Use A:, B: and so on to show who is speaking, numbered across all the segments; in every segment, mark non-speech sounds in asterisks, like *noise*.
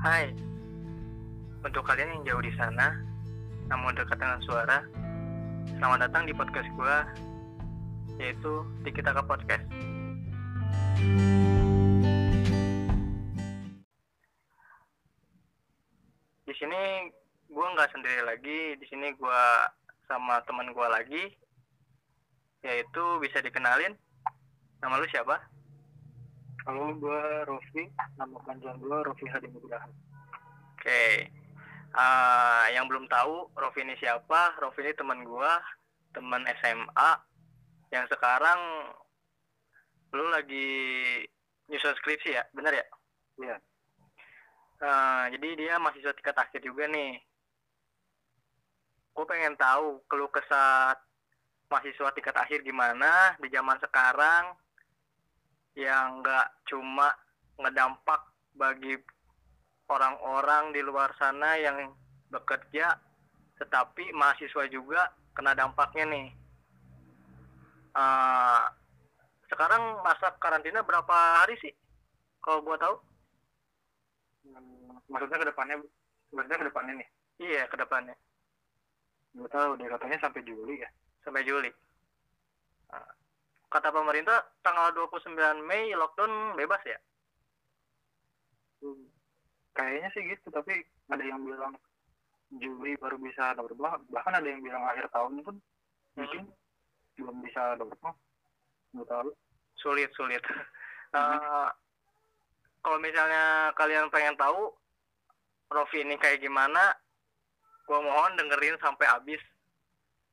A: Hai, untuk kalian yang jauh di sana, namun dekat dengan suara, selamat datang di podcast gua, yaitu Tikitaka Podcast. Di sini gua nggak sendiri lagi, di sini gua sama teman gua lagi, yaitu bisa dikenalin. Nama lu siapa?
B: Halo, gue Rofi. Nama panjang gue Rofi Hadi Nugraha.
A: Oke. Eh, yang belum tahu Rofi ini siapa? Rofi ini teman gua, teman SMA yang sekarang lu lagi nyusun skripsi ya, bener ya?
B: Iya.
A: Eh, jadi dia mahasiswa tingkat akhir juga nih. Gue pengen tahu keluh kesah mahasiswa tingkat akhir gimana di zaman sekarang yang nggak cuma ngedampak bagi orang-orang di luar sana yang bekerja, tetapi mahasiswa juga kena dampaknya nih. Eh, sekarang masa karantina berapa hari sih? Kalau gua tahu?
B: Hmm, Maksudnya ke depannya, maksudnya ke depannya nih.
A: Iya, ke depannya.
B: Gue tahu deh katanya sampai Juli ya.
A: sampai Juli. Kata pemerintah tanggal 29 Mei lockdown bebas ya?
B: Hmm, Kayaknya sih gitu, tapi ada yang bilang Juli baru bisa dapat bah- bahkan ada yang bilang akhir tahun pun mungkin belum bisa dapat mah. Nggak tahu.
A: Sulit, sulit. Eh, kalau misalnya kalian pengen tahu Rofi ini kayak gimana, gua mohon dengerin sampai habis.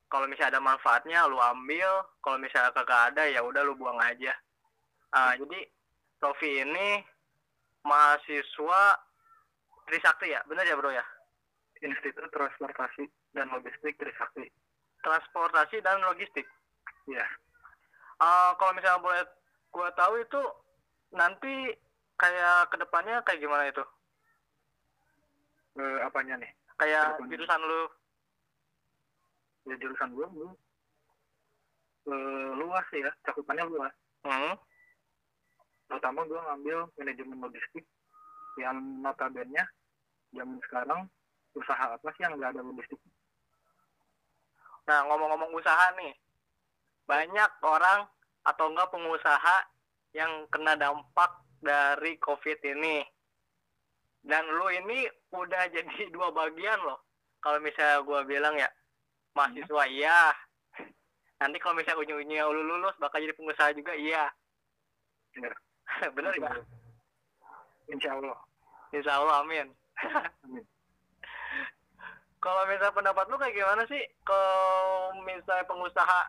A: Kalau misalnya ada manfaatnya, lu ambil. Kalau misalnya kagak ada, ya udah lu buang aja. Ah, jadi Rofi ini mahasiswa Trisakti ya, bener ya bro ya?
B: Institut Transportasi dan Logistik Trisakti.
A: Transportasi dan logistik.
B: Iya.
A: Eh, kalau misalnya boleh gua tahu itu nanti kayak ke depannya kayak gimana itu?
B: Eh, apanya nih?
A: Kayak
B: Ke depannya.
A: jurusan lu
B: Ya jurusan gue lu eh, luas ya, cakupannya luas.
A: hmm,
B: Pertama gue ngambil manajemen logistik yang notabene zaman sekarang usaha apa sih yang nggak ada logistik?
A: Nah, ngomong-ngomong usaha nih, banyak orang atau enggak pengusaha yang kena dampak dari COVID ini. Dan lu ini udah *laughs* jadi dua bagian loh. Kalau misalnya gua bilang ya, mahasiswa iya. Nanti kalau misalnya ujung-ujungnya lu lulus bakal jadi pengusaha juga iya. *laughs*
B: Bener.
A: Bener ya?
B: Insya Allah.
A: Insya Allah, amin.
B: Amin. *laughs*
A: Kalau misalnya pendapat lu kayak gimana sih? Kalau misalnya pengusaha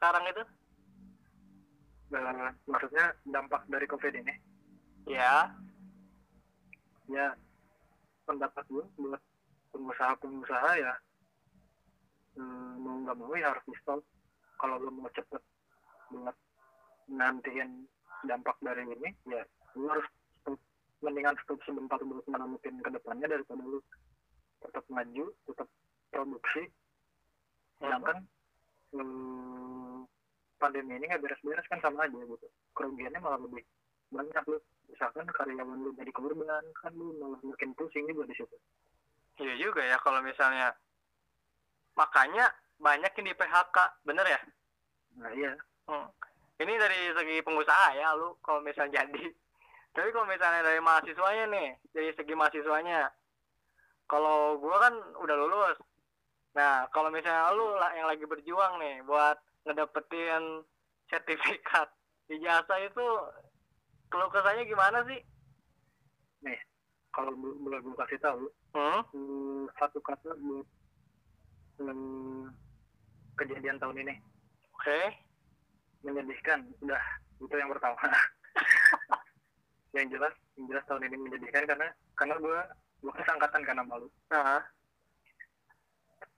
A: sekarang itu?
B: Eh, maksudnya dampak dari COVID ini,
A: Ya,
B: ya pendapat gue buat pengusaha-pengusaha ya eh, mau nggak mau ya harus stop. Kalau lo mau cepet buat nantiin dampak dari ini, ya lo harus stop. Mendingan stop sebentar buat menentuin ke depannya daripada lu tetap maju, tetap produksi, sedangkan eh, pandemi ini nggak beres-beres kan sama aja gitu kerugiannya malah lebih banyak lu misalkan karyawan lu jadi korban kan lu malah makin pusing juga di situ
A: iya juga ya kalau misalnya makanya banyak yang di PHK, bener ya?
B: nah iya
A: Hmm. Ini dari segi pengusaha ya, lu kalau misalnya jadi. *laughs* Tapi kalau misalnya dari mahasiswanya nih, dari segi mahasiswanya, kalau gua kan udah lulus. Nah, kalau misalnya lu lah yang lagi berjuang nih buat ngedapetin sertifikat *laughs* ijazah itu keluh kesahnya gimana sih?
B: kalau bo- boleh gue kasih tahu
A: Hmm?
B: eh, satu kata buat eh, kejadian tahun ini
A: Oke.
B: menyedihkan udah itu yang pertama *laughs* yang jelas yang jelas tahun ini menyedihkan karena karena gue gue kesangkatan karena malu
A: Nah,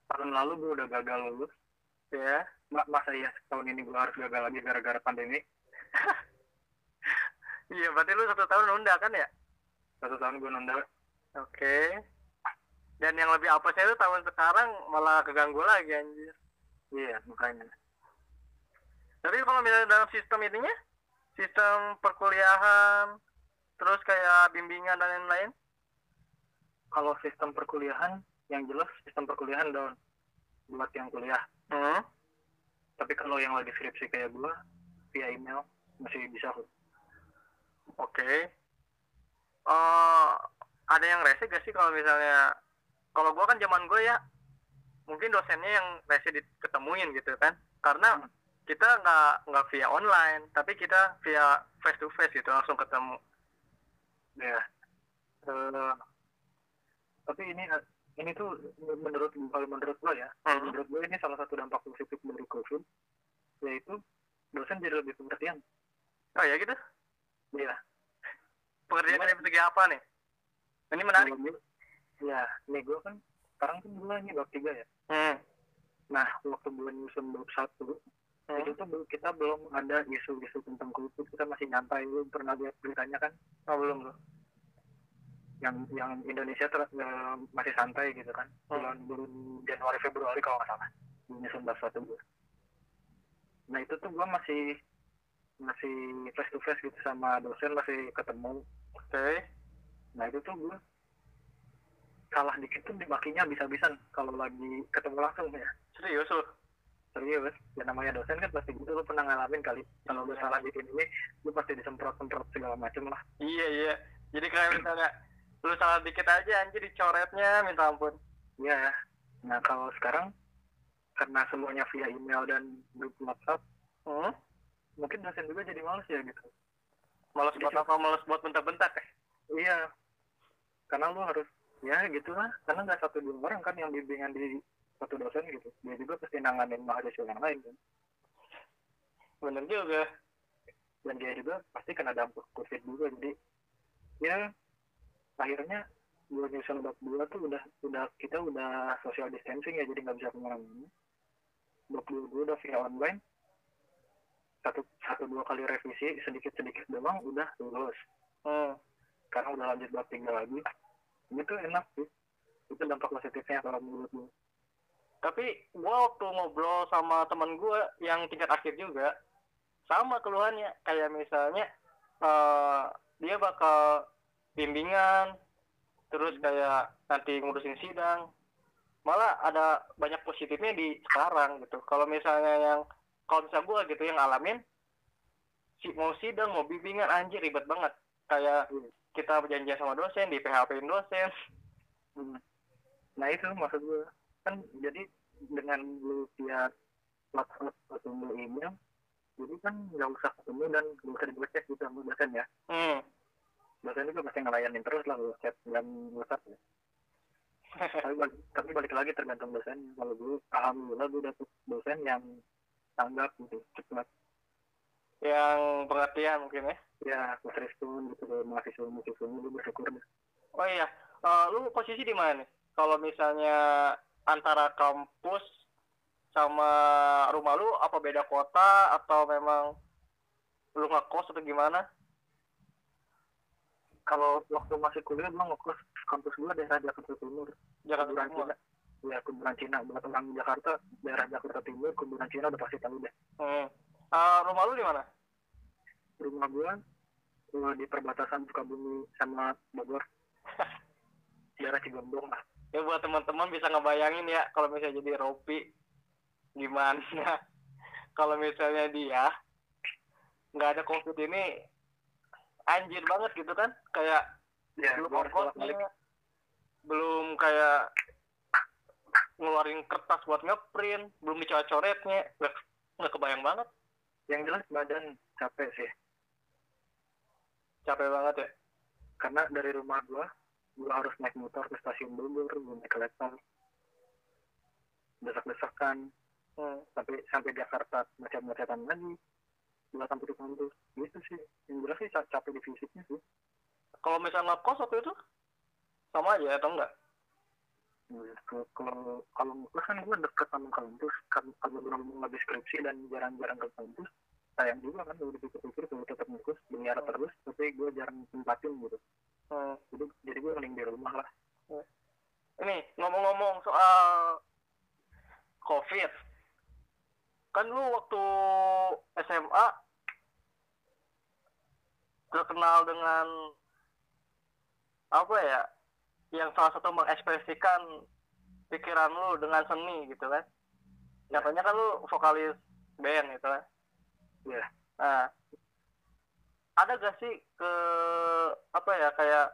B: tahun lalu gue udah gagal lulus
A: ya.
B: Ma- masa iya tahun ini gue harus gagal lagi gara-gara pandemi *laughs*
A: Iya, berarti lu satu tahun nunda kan ya?
B: satu tahun gue nunda
A: Oke. Dan yang lebih apesnya itu tahun sekarang malah keganggu lagi anjir.
B: iya makanya.
A: Tapi kalau misalnya dalam sistem ininya, sistem perkuliahan, terus kayak bimbingan dan lain-lain,
B: kalau sistem perkuliahan yang jelas sistem perkuliahan down buat yang kuliah.
A: Hmm?
B: tapi kalau yang lagi skripsi kayak gua via email masih bisa kok.
A: Oke. Eh, ada yang rese gak sih kalau misalnya kalau gua kan zaman gue ya mungkin dosennya yang rese diketemuin gitu kan. Karena
B: Hmm.
A: kita nggak nggak via online tapi kita via face to face gitu langsung ketemu.
B: Ya Eh, tapi ini ini tuh menurut kalau menurut gua ya
A: Hmm.
B: menurut gua ini salah satu dampak positif dari covid yaitu dosen jadi lebih pengertian.
A: Oh ya gitu?
B: Iya.
A: pengertian dari segi apa nih? Ini menarik.
B: Kalau ya nih gua kan sekarang kan gua ini bab tiga ya.
A: Hmm.
B: nah waktu gua nyusun bab satu
A: Hmm.
B: itu tuh kita belum ada isu-isu tentang covid kita masih nyantai. Lu pernah lihat beritanya kan?
A: Oh belum belum.
B: Yang yang Indonesia ter, eh, masih santai gitu kan?
A: Hmm.
B: bulan bulan Januari Februari kalau nggak salah. Nyusun bab satu gua nah itu tuh gua masih masih face to face gitu sama dosen masih ketemu.
A: Oke.
B: Nah itu tuh gua salah dikit tuh dimakinya bisa-bisan kalau lagi ketemu langsung ya.
A: Serius lu?
B: Serius. Ya namanya dosen kan pasti gitu. Lu pernah ngalamin kali kalau lu
A: Iya.
B: salah dikit ini lu pasti disemprot-semprot segala macem lah.
A: Iya iya. Jadi kayak misalnya lu salah dikit aja anjir dicoretnya minta ampun.
B: Ya nah kalau sekarang karena semuanya via email dan grup WhatsApp
A: hmm?
B: mungkin dosen juga jadi males ya gitu.
A: Males buat apa? Males buat bentak-bentak ya
B: iya. Karena lu harus ya gitu lah karena nggak satu dua orang kan yang bimbingan di satu dosen gitu. Dia juga pasti nanganin mahasiswa yang lain kan.
A: Bener juga.
B: Dan dia juga pasti kena dampak covid juga jadi ya akhirnya dua nyusun bab dua tuh udah udah kita udah social distancing ya jadi nggak bisa ke mana-mana. Bab dua gue udah via online. Satu satu dua kali revisi sedikit sedikit doang udah lulus.
A: Hmm.
B: sekarang udah lanjut bab tiga lagi ini tuh enak sih. Itu dampak positifnya kalau menurut gue
A: tapi gua waktu ngobrol sama teman gua yang tingkat akhir juga sama keluhannya. Kayak misalnya eh, dia bakal bimbingan terus kayak nanti ngurusin sidang. Malah ada banyak positifnya di sekarang gitu. Kalau misalnya yang kalau misalnya gua gitu yang ngalamin si mau sidang mau bimbingan anjir ribet banget. Kayak
B: Hmm.
A: Kita berjanjian sama dosen di PHP-in dosen
B: Hmm. Nah itu maksud gue kan jadi dengan lu WhatsApp atau lu email, jadi kan nggak usah ketemu dan nggak usah dibacek gitu sama dosen ya.
A: hmm.
B: Dosen juga pasti ngelayanin terus lah lu chat dan WhatsApp ya. *laughs* tapi, balik, tapi balik lagi tergantung dosen. Kalau gue alhamdulillah gue dapet dosen yang tanggap gitu cepat.
A: Yang pengertian mungkin ya
B: Ya quick respon gitu mahasiswa mahasiswanya gue bersyukur.
A: Oh iya, Eh, lu posisi di mana nih? Kalau misalnya antara kampus sama rumah lu apa beda kota atau memang lu ngekos atau gimana?
B: Kalau waktu masih kuliah gue ngekos kampus gue daerah Jakarta Timur.
A: Jakarta
B: kuburan
A: Timur.
B: Cina ya kuburan Cina buat orang Jakarta daerah Jakarta Timur kuburan Cina udah pasti tahu deh
A: Hmm. Eh, rumah lu di mana?
B: rumah gua gua di perbatasan Sukabumi sama Bogor. *laughs* Daerah Cigombong lah.
A: Ya buat teman-teman bisa ngebayangin ya kalau misalnya jadi Ropi gimana? *laughs* Kalau misalnya dia nggak ada covid ini anjir banget gitu kan? Kayak
B: ya
A: belum ongkosnya belum kayak ngeluarin kertas buat ngeprint belum dicoret-coretnya. Nggak nggak kebayang banget
B: yang jelas badan capek sih.
A: Capek banget ya.
B: Karena dari rumah gua gua harus naik motor ke stasiun Bogor gua naik kereta desak-desakan.
A: Hmm.
B: sampai sampai Jakarta macet-macetan lagi gua sampai ke kampus. Gitu sih. Yang jelas sih ca- capek di fisiknya sih.
A: Kalau misalnya ngekos waktu itu sama aja atau enggak
B: Nah, kalau- kalau kan gue deket sama kampus kan kalau belum habis skripsi dan jarang-jarang ke kampus sayang juga kan udah dipikir-pikir kalau tetap ngekos biar terus tapi gue jarang tempatin gitu
A: hmm.
B: jadi jadi gue mending di rumah lah
A: ini ngomong-ngomong soal covid kan lu waktu SMA terkenal dengan apa ya yang salah satu mengekspresikan pikiran lu dengan seni gitu kan. Contohnya kan lu vokalis band gitu kan.
B: Iya.
A: nah ada gak sih ke apa ya kayak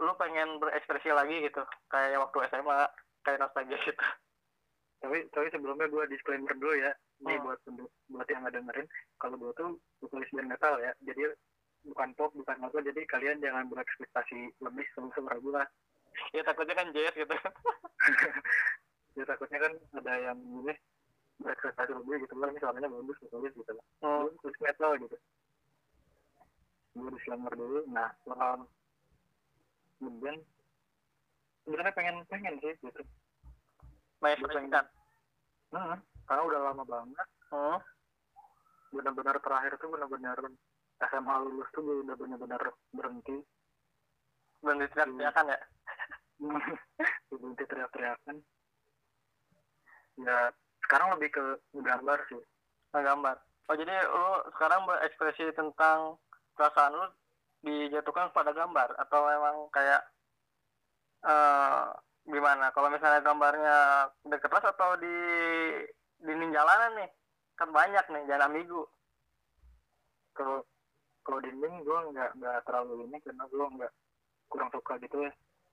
A: lu pengen berekspresi lagi gitu? Kayak waktu SMA kayak nostalgia gitu.
B: Tapi tapi sebelumnya gue disclaimer dulu ya. Ini
A: Hmm.
B: buat buat yang nggak dengerin. Kalau gue tuh vokalis band metal ya. Jadi bukan pop bukan apa jadi kalian jangan berekspektasi lebih sama suara gue lah
A: ya takutnya kan jazz gitu. *laughs*
B: Ya takutnya kan ada yang ini berekspektasi lebih gitu lah ini suaranya bagus vokalis gitu. Lah gue vokalis metal gitu. Gue disclaimer dulu nah soal band sebenarnya pengen pengen sih gitu.
A: Mengekspresikan
B: hmm, karena udah lama banget.
A: Hmm.
B: benar-benar terakhir tuh benar-benar SMA lulus tuh gue udah benar-benar berhenti.
A: Berhenti teriak-teriakan ya? *laughs*
B: Berhenti teriak-teriakan. Ya sekarang lebih ke gambar sih.
A: Gambar. Oh jadi lu sekarang berekspresi tentang perasaan lu dijatuhkan pada gambar atau memang kayak eh gimana? Kalau misalnya gambarnya di kertas atau di dinding jalanan nih? Kan banyak nih jalan ambigu
B: kalau kalau dinding gue nggak nggak terlalu ini karena gue nggak kurang suka gitu ya.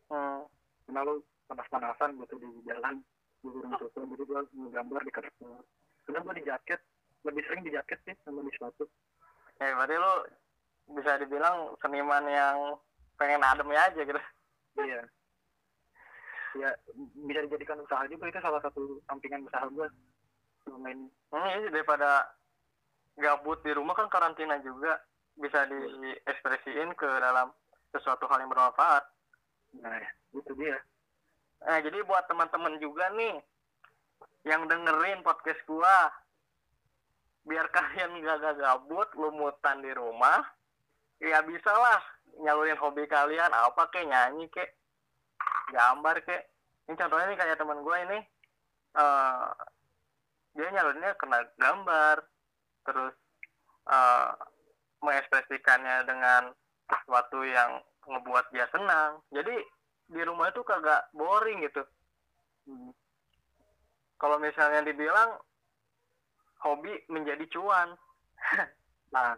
A: Hmm.
B: karena lu panas-panasan gitu di jalan gue kurang suka jadi gue ngegambar di kertas karena gue di jaket lebih sering di jaket sih sama di sepatu.
A: Ya berarti lu bisa dibilang seniman yang pengen adem ya aja gitu.
B: Iya. Ya bisa dijadikan usaha juga itu salah satu sampingan usaha gue main
A: hmm, iya, daripada gabut di rumah kan karantina juga bisa diekspresiin ke dalam sesuatu hal yang bermanfaat.
B: Nah itu dia.
A: Nah, jadi buat teman-teman juga nih yang dengerin podcast gua, biar *laughs* kalian gak gak gabut, lumutan di rumah, ya bisa lah nyalurin hobi kalian, apa kek nyanyi kek, gambar kek. Ini contohnya nih kayak teman gua ini, eh dia nyalurinnya kena gambar, terus eh mengekspresikannya dengan sesuatu yang ngebuat dia senang. Jadi di rumah itu kagak boring gitu.
B: Hmm.
A: Kalau misalnya dibilang hobi menjadi cuan. *laughs*
B: nah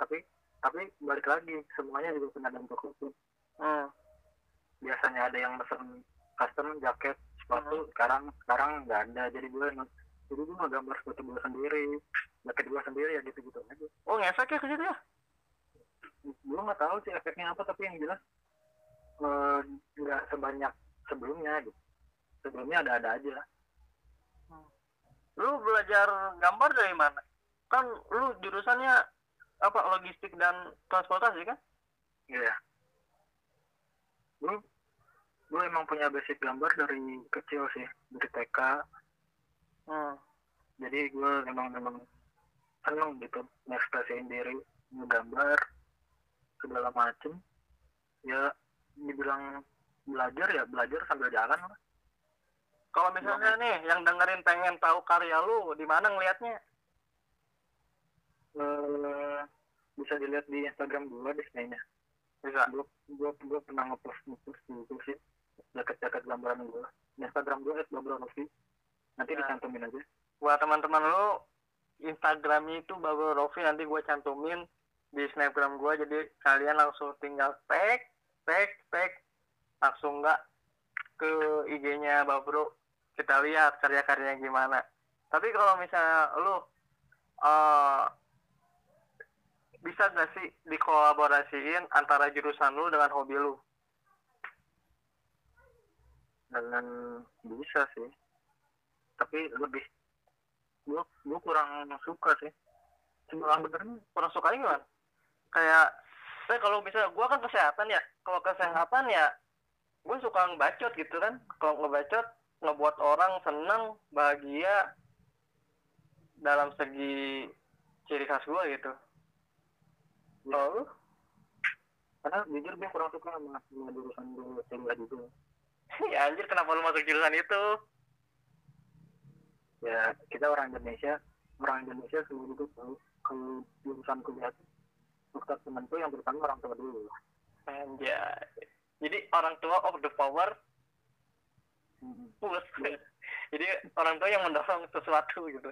B: tapi tapi balik lagi semuanya juga kena dampak hukum
A: Hmm.
B: biasanya ada yang pesen custom jaket sepatu
A: Hmm.
B: sekarang sekarang nggak ada jadi gue jadi gue ngegambar sepatu gue sendiri jaket gue sendiri ya gitu gitu aja
A: Oh ngefek ya ke situ ya?
B: gue nggak tahu sih efeknya apa tapi yang jelas eh, nggak sebanyak sebelumnya gitu sebelumnya ada ada aja
A: Lu belajar gambar dari mana? Kan lu jurusannya apa logistik dan transportasi kan?
B: Iya. Gue gue emang punya basic gambar dari kecil sih dari TK.
A: Hmm.
B: Jadi gue emang memang seneng gitu ngekspresiin diri ngegambar segala macem. Ya dibilang belajar ya belajar sambil jalan lah.
A: Kalau misalnya nih yang dengerin pengen tahu karya lu, di mana ngelihatnya?
B: Eh, bisa dilihat di Instagram gue deh kayaknya.
A: Bisa.
B: Gue gue gue pernah ngepost ngepost di itu sih jaket-jaket gambaran gue. Di Instagram gue @babronovi. Nanti
A: Ya.
B: dicantumin aja.
A: Buat teman-teman lu, Instagramnya itu Babel Rofi nanti gue cantumin di snapgram gue jadi kalian langsung tinggal tag tag tag. Langsung nggak ke IG-nya Babro kita lihat karya-karyanya gimana. Tapi kalau misalnya lu eh bisa gak sih dikolaborasiin antara jurusan lu dengan hobi lu?
B: Dengan bisa sih tapi lebih gue gue kurang suka sih. Sebenarnya
A: kurang sukanya gimana? Kayak saya kalau misalnya gua kan kesehatan ya kalau kesehatan ya gue suka ngebacot gitu kan. Kalau ngebacot ngebuat orang senang bahagia dalam segi ciri khas gue gitu.
B: Kalau lu? karena jujur gue kurang suka sama, sama jurusan gue kuliah juga
A: ya anjir kenapa lu masuk jurusan itu
B: ya kita orang Indonesia orang Indonesia seluruh itu tahu kalau jurusan kuliah dokter temen tuh yang pertama orang tua dulu.
A: Anjay. Jadi orang tua of the power?
B: Mm-mm.
A: push jadi orang tua yang mendorong sesuatu gitu.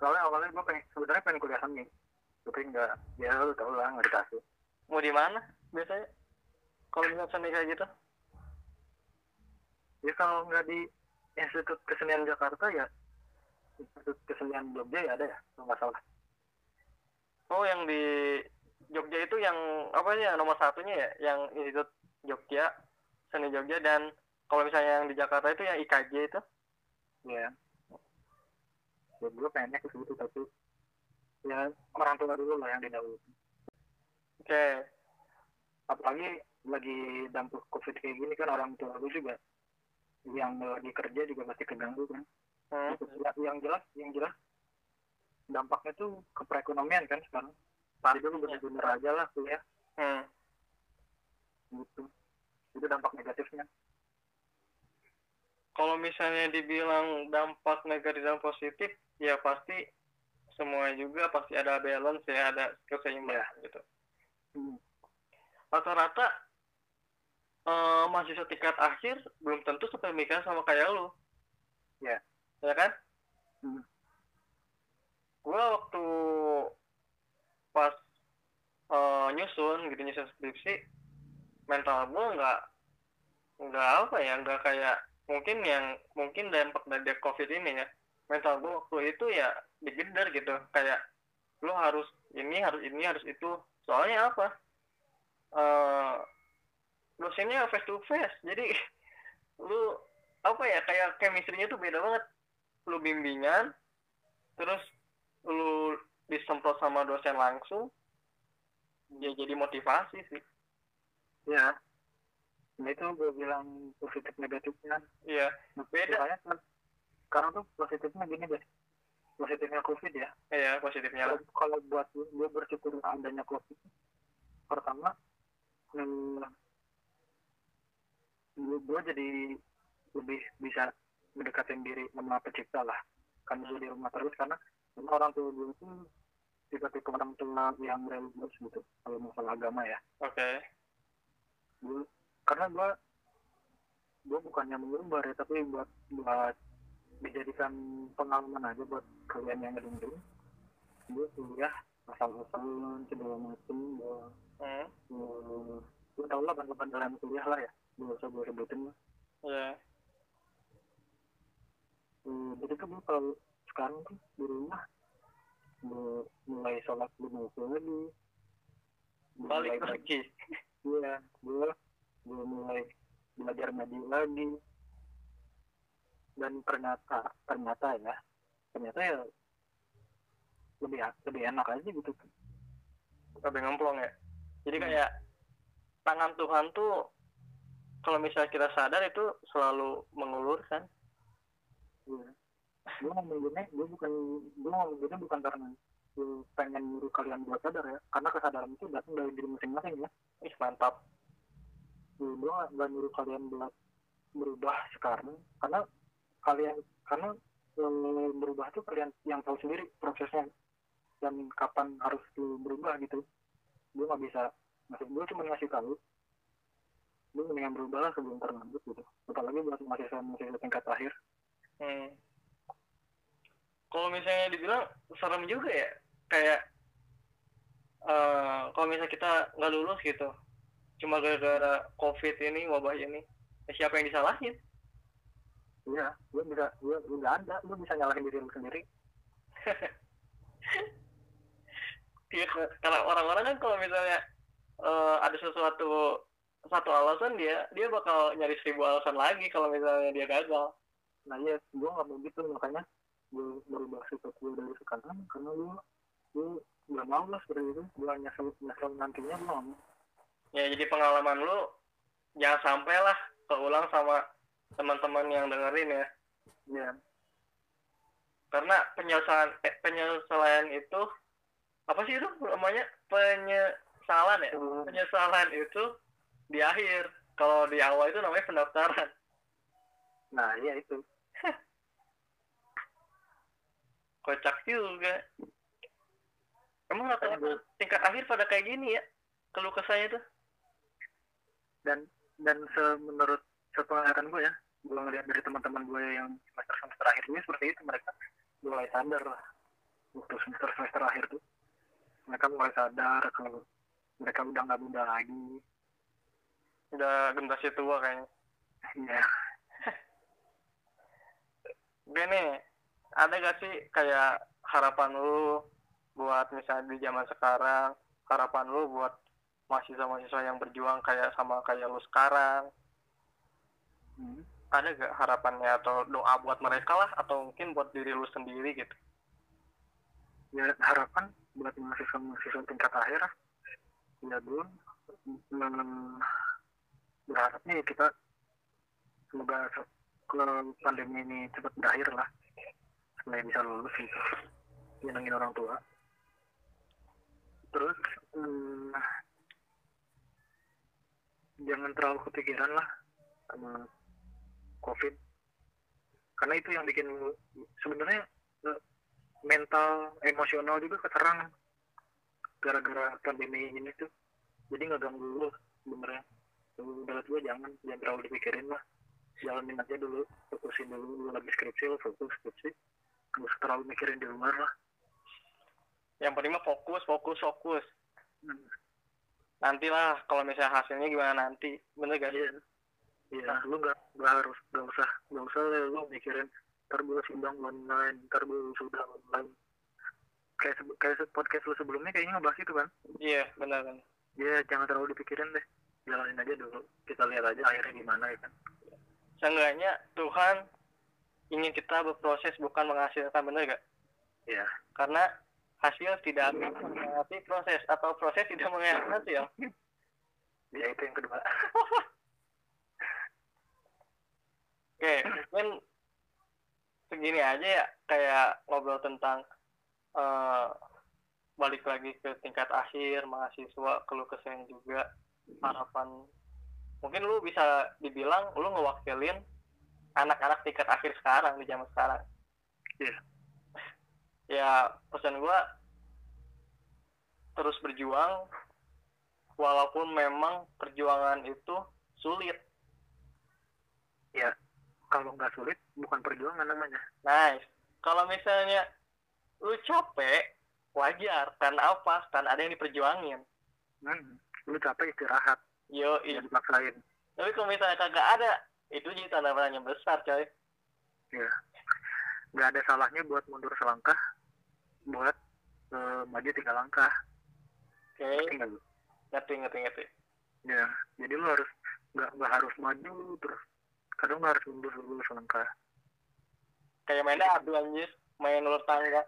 B: Soalnya awalnya gue pengen sebenarnya pengen kuliah seni. Tapi nggak ya lu tau lah nggak dikasih.
A: Mau di mana biasanya? Kalau misalnya seni kayak gitu
B: ya kalau nggak di Institut Kesenian Jakarta ya Institut Kesenian Jogja ya ada ya kalau nggak salah.
A: Oh yang di Jogja itu yang apa ya nomor satunya ya yang Institut Jogja seni Jogja dan kalau misalnya yang di Jakarta itu yang IKJ itu?
B: Ya ya gue pengennya ke situ tapi ya orang tua dulu lah yang didahului
A: oke.
B: Apalagi lagi dampak covid kayak gini kan orang tua lu juga yang lagi kerja juga pasti keganggu kan.
A: Hmm.
B: Ya, yang jelas yang jelas dampaknya tuh ke perekonomian kan sekarang. Jadi dulu bener-bener aja lah kuliah.
A: Hmm.
B: gitu. Itu dampak negatifnya.
A: Kalau misalnya dibilang dampak negatif dan positif ya pasti semua juga pasti ada balance ya ada keseimbangan gitu.
B: Hmm.
A: rata-rata eh, mahasiswa tingkat akhir belum tentu sepemikiran sama kayak lu.
B: Ya.
A: ya kan?
B: Hmm.
A: gua waktu pas eh, nyusun gitu nyusun skripsi mental gua nggak nggak apa ya nggak kayak mungkin yang mungkin dampak dari covid ini ya. Mental gua waktu itu ya digeder gitu kayak lu harus ini harus ini harus itu. Soalnya apa? Eh dosennya face to face jadi lu apa ya kayak chemistry-nya tuh beda banget. Lu bimbingan terus lu disemprot sama dosen langsung ya jadi motivasi sih.
B: Ya. Nah itu gue bilang positif negatifnya
A: iya beda.
B: Soalnya kan sekarang tuh positifnya gini deh. Positifnya covid ya.
A: Iya positifnya.
B: Kalau kalau buat gue bersyukur adanya covid. Pertama hmm, gue, jadi lebih bisa mendekatin diri sama pencipta lah. Kan gue di rumah terus karena orang tua gue itu tiba-tiba orang tua yang religius gitu kalau masalah agama ya.
A: Oke.
B: Gue karena gue gue bukannya mengumbar ya tapi buat buat dijadikan pengalaman aja buat kalian yang ngedengerin. Gue kuliah asal-asalan segala macem gue
A: hmm.
B: gue gue tau lah bandel-bandelan kuliah lah ya gue usah gue sebutin lah
A: iya.
B: Eh, jadi gue kalau sekarang tuh di rumah mulai sholat waktu lagi.
A: Balik lagi.
B: Iya, gue gue mulai belajar ngaji lagi. Dan ternyata ternyata ya, ternyata ya lebih lebih enak aja gitu.
A: lebih ngemplong ya. Jadi kayak tangan Tuhan tuh kalau misalnya kita sadar itu selalu mengulurkan
B: Iya. Gue ngomong gini, gue bukan gue ngomong gini bukan karena gue pengen nyuruh kalian buat sadar ya, karena kesadaran itu datang dari diri masing-masing ya.
A: ih mantap.
B: Gue gue nggak nggak nyuruh kalian buat berubah sekarang, karena kalian karena eh, berubah tuh kalian yang tahu sendiri prosesnya dan kapan harus lu berubah gitu. Gue nggak bisa ngasih gue cuma ngasih tahu lu mendingan berubah lah sebelum terlambat gitu apalagi buat mahasiswa mahasiswa tingkat akhir
A: Hmm. Kalau misalnya dibilang serem juga ya, kayak eh kalau misalnya kita nggak lulus gitu, cuma gara-gara COVID ini, wabah ini, ya siapa yang disalahin?
B: iya gue bisa gue nggak ada lu bisa nyalahin diri lu sendiri *laughs*
A: Iya, karena orang-orang kan kalau misalnya eh, ada sesuatu satu alasan dia dia bakal nyari seribu alasan lagi kalau misalnya dia gagal.
B: nah iya gue nggak mau gitu makanya gue berubah sikap gue dari sekarang karena gue gue nggak mau lah seperti itu gue nyesel nyesel nantinya gue nggak mau
A: Ya jadi pengalaman lu jangan sampai lah keulang sama teman-teman yang dengerin ya.
B: ya
A: karena penyesalan eh, penyesalan itu apa sih itu namanya penyesalan ya
B: Hmm.
A: penyesalan itu di akhir. Kalau di awal itu namanya pendaftaran.
B: Nah iya itu. *laughs*
A: Kocak juga. Emang rata-rata tingkat akhir pada kayak gini ya keluh kesahnya tuh?
B: Dan dan se- menurut sepenglihatan gue ya gue ngeliat dari teman-teman gue yang semester semester akhir ini seperti itu mereka mulai sadar lah. Waktu semester semester akhir tuh mereka mulai sadar kalau mereka udah nggak muda lagi
A: udah generasi tua kayaknya.
B: Ya *laughs*
A: Oke nih, ada gak sih kayak harapan lu buat misalnya di zaman sekarang, harapan lu buat mahasiswa-mahasiswa yang berjuang kayak sama kayak lu sekarang,
B: hmm.
A: ada gak harapannya atau doa buat mereka lah, atau mungkin buat diri lu sendiri gitu?
B: ya harapan buat mahasiswa mahasiswa tingkat akhir ya mm, berharapnya ya kita semoga pandemi ini cepat berakhir lah. Supaya bisa lulus gitu. Nyenengin orang tua. Terus mm, jangan terlalu kepikiran lah sama covid. Karena itu yang bikin sebenarnya eh, mental emosional juga keserang gara-gara pandemi ini tuh. Jadi nggak ganggu lu sebenarnya menurut gue jangan jangan terlalu dipikirin lah. Jalanin aja dulu fokusin dulu lu lagi skripsi lu fokus skripsi. Nggak usah terlalu mikirin di luar lah.
A: Yang penting mah fokus, fokus, fokus.
B: hmm.
A: Nantilah kalau misalnya hasilnya gimana nanti, bener gak?
B: Iya. Iya lu nggak nggak harus nggak usah nggak usah lu mikirin ntar gue sidang online ntar gue sudah online. Kayak kayak podcast lu sebelumnya kayaknya ngebahas itu kan?
A: Iya, bener kan.
B: ya jangan terlalu dipikirin deh jalanin aja dulu. Kita lihat aja akhirnya gimana ya kan?
A: Seenggaknya Tuhan ingin kita berproses bukan menghasilkan, bener gak?
B: ya
A: Karena hasil tidak akan mengkhianati proses atau proses tidak mengkhianati ya.
B: ya itu yang kedua. *laughs*
A: Oke, mungkin segini aja ya kayak ngobrol tentang eh, balik lagi ke tingkat akhir mahasiswa keluh kesah juga harapan mungkin lu bisa dibilang lu ngewakilin anak-anak tingkat akhir sekarang di zaman sekarang
B: Iya.
A: ya pesan gua terus berjuang walaupun memang perjuangan itu sulit
B: ya kalau nggak sulit bukan perjuangan namanya
A: Nice. Kalau misalnya lu capek, wajar. Karena apa? Karena ada yang diperjuangin.
B: hmm. Lu capek istirahat.
A: Yo,
B: ya dipaksain.
A: Tapi kalau misalnya kagak ada, itu jadi tanda tanya besar, coy.
B: ya nggak ada salahnya buat mundur selangkah buat eh, maju tiga langkah.
A: Oke,
B: Ngerti nggak lu?
A: ngerti, ngerti, ngerti.
B: ya jadi lu harus nggak nggak harus maju terus kadang lu harus mundur dulu selangkah.
A: Kayak main dadu anjir, main ulur tangga.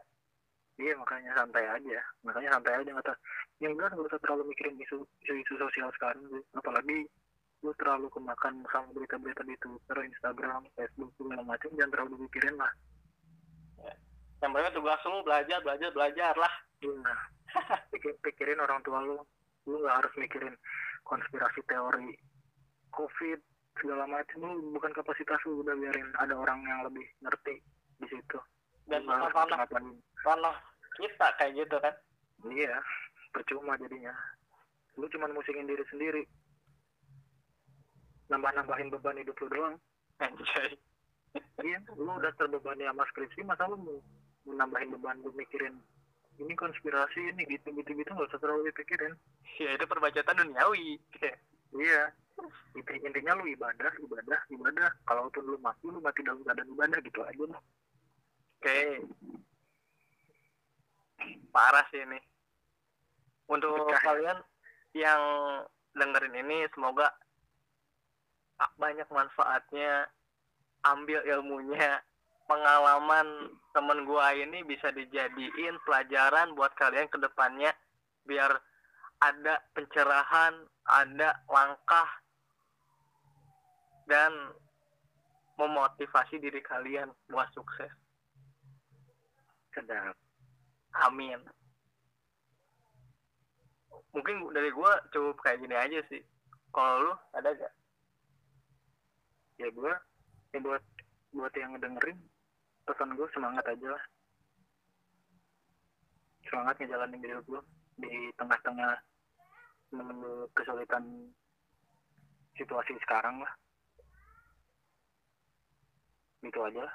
B: Iya makanya santai aja. Makanya santai aja nggak usah yang jelas nggak usah terlalu mikirin isu isu, isu sosial sekarang sih. apalagi lu terlalu kemakan sama berita-berita di Twitter, Instagram, Facebook segala macam jangan terlalu dipikirin lah.
A: Yang penting tugas lu belajar, belajar, belajar lah.
B: Nah, *laughs* pikir, pikirin orang tua lu. Lu nggak harus mikirin konspirasi teori covid segala macam. Lu bukan kapasitas lu udah biarin. Ada orang yang lebih ngerti di situ
A: Dan tanah,
B: ngapa-ngapain.
A: tanah kita kayak gitu kan.
B: iya percuma jadinya lu cuma musingin diri sendiri nambah-nambahin beban hidup lu doang
A: Anjay.
B: iya lu udah terbebani sama skripsi masa lu mau, mau nambahin beban lu mikirin ini konspirasi ini gitu gitu gitu nggak usah terlalu dipikirin
A: Ya itu perbacaan duniawi.
B: Iya. Inti- Intinya lu ibadah, ibadah, ibadah. Kalaupun lu mati, lu mati dalam keadaan ibadah gitu aja lah.
A: Oke. Parah sih ini. Untuk kalian yang dengerin ini semoga banyak manfaatnya, ambil ilmunya, pengalaman temen gua ini bisa dijadiin pelajaran buat kalian ke depannya biar ada pencerahan, ada langkah dan memotivasi diri kalian buat sukses.
B: Sedap.
A: Amin. Mungkin dari gua cukup kayak gini aja sih. Kalau lu ada gak?
B: Ya gua, ya buat buat yang ngedengerin, pesan gue semangat aja lah. Semangat ngejalanin hidup lu di tengah-tengah menurut kesulitan situasi sekarang lah gitu aja lah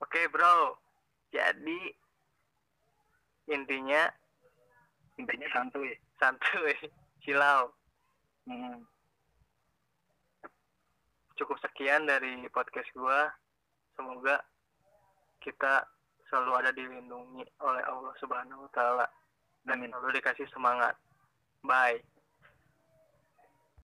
A: Oke bro, jadi intinya
B: intinya santuy
A: santuy, *laughs* silau.
B: hmm.
A: Cukup sekian dari podcast gua. Semoga kita selalu ada dilindungi oleh Allah Subhanahu wa taala dan selalu dikasih semangat. Bye.